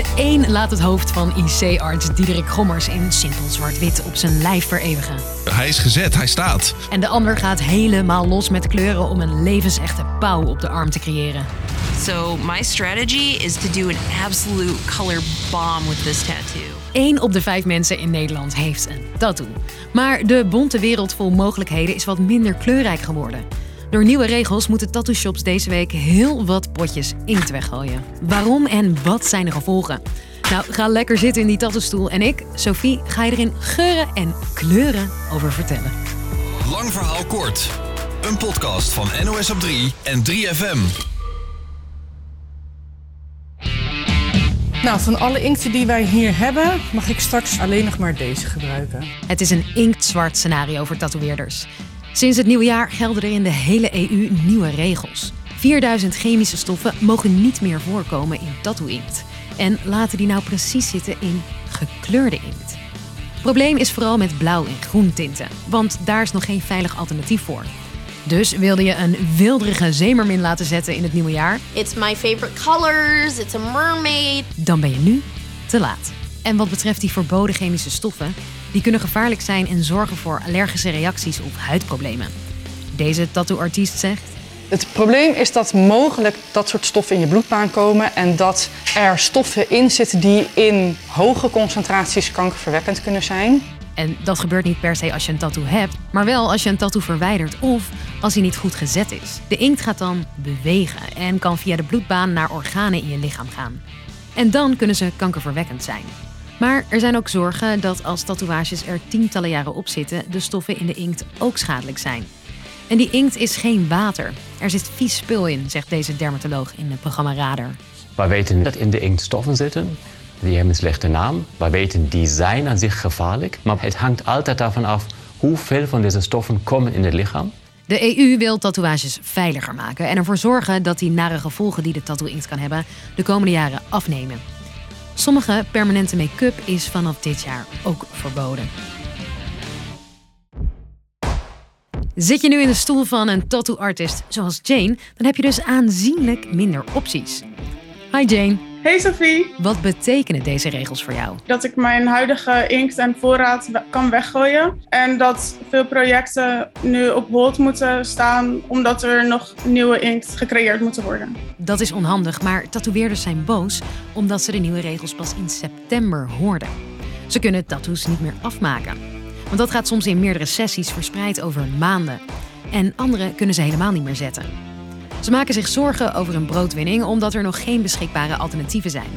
De een laat het hoofd van IC-arts Diederik Gommers in simpel zwart-wit op zijn lijf vereeuwigen. Hij is gezet, hij staat. En de ander gaat helemaal los met kleuren om een levensechte pauw op de arm te creëren. So my strategy is to do an absolute color bomb with this tattoo. Eén op de vijf mensen in Nederland heeft een tattoo. Maar de bonte wereld vol mogelijkheden is wat minder kleurrijk geworden. Door nieuwe regels moeten tattoo shops deze week heel wat potjes inkt weggooien. Waarom en wat zijn de gevolgen? Nou, ga lekker zitten in die tattoostoel en ik, Sophie, ga je erin geuren en kleuren over vertellen. Lang verhaal kort. Een podcast van NOS op 3 en 3FM. Nou, van alle inkten die wij hier hebben, mag ik straks alleen nog maar deze gebruiken. Het is een inktzwart scenario voor tatoeëerders. Sinds het nieuwe jaar gelden er in de hele EU nieuwe regels. 4000 chemische stoffen mogen niet meer voorkomen in tattoo-inkt. En laten die nou precies zitten in gekleurde inkt. Probleem is vooral met blauw en groen tinten, want daar is nog geen veilig alternatief voor. Dus wilde je een wilderige zeemermin laten zetten in het nieuwe jaar, It's my favorite colors. It's a mermaid. dan ben je nu te laat. En wat betreft die verboden chemische stoffen, die kunnen gevaarlijk zijn en zorgen voor allergische reacties of huidproblemen. Deze tattoo-artiest zegt: Het probleem is dat mogelijk dat soort stoffen in je bloedbaan komen en dat er stoffen in zitten die in hoge concentraties kankerverwekkend kunnen zijn. En dat gebeurt niet per se als je een tattoo hebt, maar wel als je een tattoo verwijdert of als hij niet goed gezet is. De inkt gaat dan bewegen en kan via de bloedbaan naar organen in je lichaam gaan. En dan kunnen ze kankerverwekkend zijn. Maar er zijn ook zorgen dat als tatoeages er tientallen jaren op zitten, de stoffen in de inkt ook schadelijk zijn. En die inkt is geen water. Er zit vies spul in, zegt deze dermatoloog in het programma Radar. We weten dat in de inkt stoffen zitten. Die hebben een slechte naam. We weten, die zijn aan zich gevaarlijk. Maar het hangt altijd daarvan af hoeveel van deze stoffen komen in het lichaam. De EU wil tatoeages veiliger maken en ervoor zorgen dat die nare gevolgen die de tattoo-inkt kan hebben de komende jaren afnemen. Sommige permanente make-up is vanaf dit jaar ook verboden. Zit je nu in de stoel van een tattoo-artist zoals Jane, dan heb je dus aanzienlijk minder opties. Hi Jane, Hey Sophie, wat betekenen deze regels voor jou? dat ik mijn huidige inkt en voorraad kan weggooien. En dat veel projecten nu op hold moeten staan omdat er nog nieuwe inkt gecreëerd moeten worden. Dat is onhandig, maar tatoeëerders zijn boos omdat ze de nieuwe regels pas in september hoorden. Ze kunnen tattoos niet meer afmaken. Want dat gaat soms in meerdere sessies verspreid over maanden. En andere kunnen ze helemaal niet meer zetten. Ze maken zich zorgen over hun broodwinning omdat er nog geen beschikbare alternatieven zijn.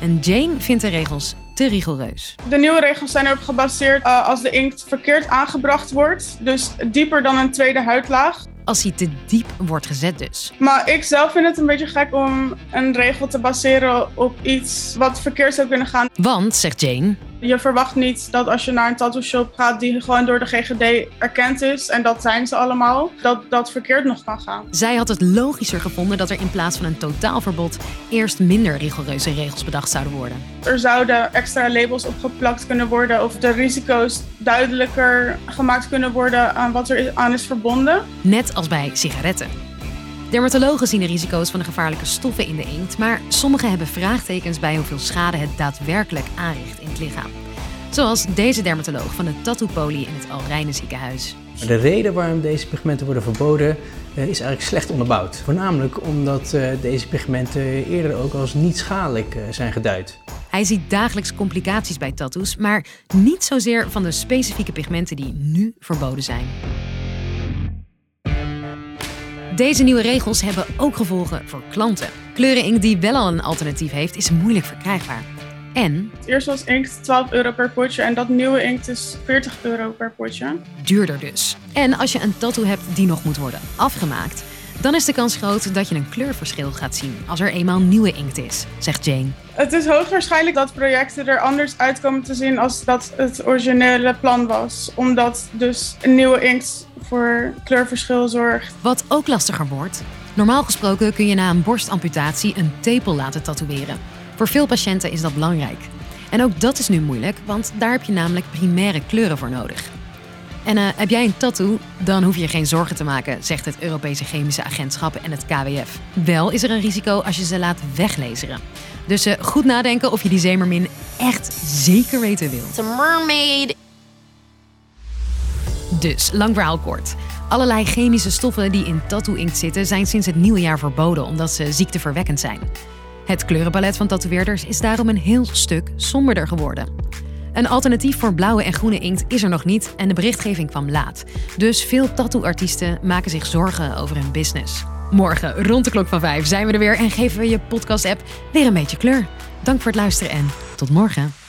En Jane vindt de regels te rigoureus. De nieuwe regels zijn erop gebaseerd eh, als de inkt verkeerd aangebracht wordt, dus dieper dan een tweede huidlaag. Als hij te diep wordt gezet dus. Maar ik zelf vind het een beetje gek om een regel te baseren op iets wat verkeerd zou kunnen gaan. Want, zegt Jane, Je verwacht niet dat als je naar een tattoo shop gaat die gewoon door de GGD erkend is, en dat zijn ze allemaal, dat dat verkeerd nog kan gaan. zij had het logischer gevonden dat er in plaats van een totaalverbod eerst minder rigoureuze regels bedacht zouden worden. Er zouden extra labels opgeplakt kunnen worden of de risico's duidelijker gemaakt kunnen worden aan wat er aan is verbonden. Net als bij sigaretten. Dermatologen zien de risico's van de gevaarlijke stoffen in de inkt, maar sommigen hebben vraagtekens bij hoeveel schade het daadwerkelijk aanricht in het lichaam. Zoals deze dermatoloog van de tattoo-poli in het Alrijnen ziekenhuis. De reden waarom deze pigmenten worden verboden eh, is eigenlijk slecht onderbouwd. Voornamelijk omdat eh, deze pigmenten eerder ook als niet schadelijk eh, zijn geduid. Hij ziet dagelijks complicaties bij tattoos, maar niet zozeer van de specifieke pigmenten die nu verboden zijn. Deze nieuwe regels hebben ook gevolgen voor klanten. Kleureninkt die wel al een alternatief heeft, is moeilijk verkrijgbaar. En Eerst was inkt 12 euro per potje en dat nieuwe inkt is 40 euro per potje. duurder dus. En als je een tattoo hebt die nog moet worden afgemaakt, dan is de kans groot dat je een kleurverschil gaat zien als er eenmaal nieuwe inkt is, zegt Jane. Het is hoogstwaarschijnlijk dat projecten er anders uit komen te zien als dat het originele plan was. Omdat dus een nieuwe inkt voor kleurverschil zorgt. Wat ook lastiger wordt. Normaal gesproken kun je na een borstamputatie een tepel laten tatoeëren. Voor veel patiënten is dat belangrijk. En ook dat is nu moeilijk, want daar heb je namelijk primaire kleuren voor nodig. En uh, heb jij een tattoo? Dan hoef je geen zorgen te maken, zegt het Europese Chemische Agentschap en het KWF. Wel is er een risico als je ze laat weglezen. Dus uh, goed nadenken of je die zeemermin echt zeker weten wil. It's a mermaid. Dus, lang verhaal kort. Allerlei chemische stoffen die in tattoo-inkt zitten zijn sinds het nieuwe jaar verboden omdat ze ziekteverwekkend zijn. Het kleurenpalet van tatoeëerders is daarom een heel stuk somberder geworden. Een alternatief voor blauwe en groene inkt is er nog niet en de berichtgeving kwam laat. Dus veel tattoo-artiesten maken zich zorgen over hun business. Morgen rond de klok van 5 zijn we er weer en geven we je podcast-app weer een beetje kleur. Dank voor het luisteren en tot morgen.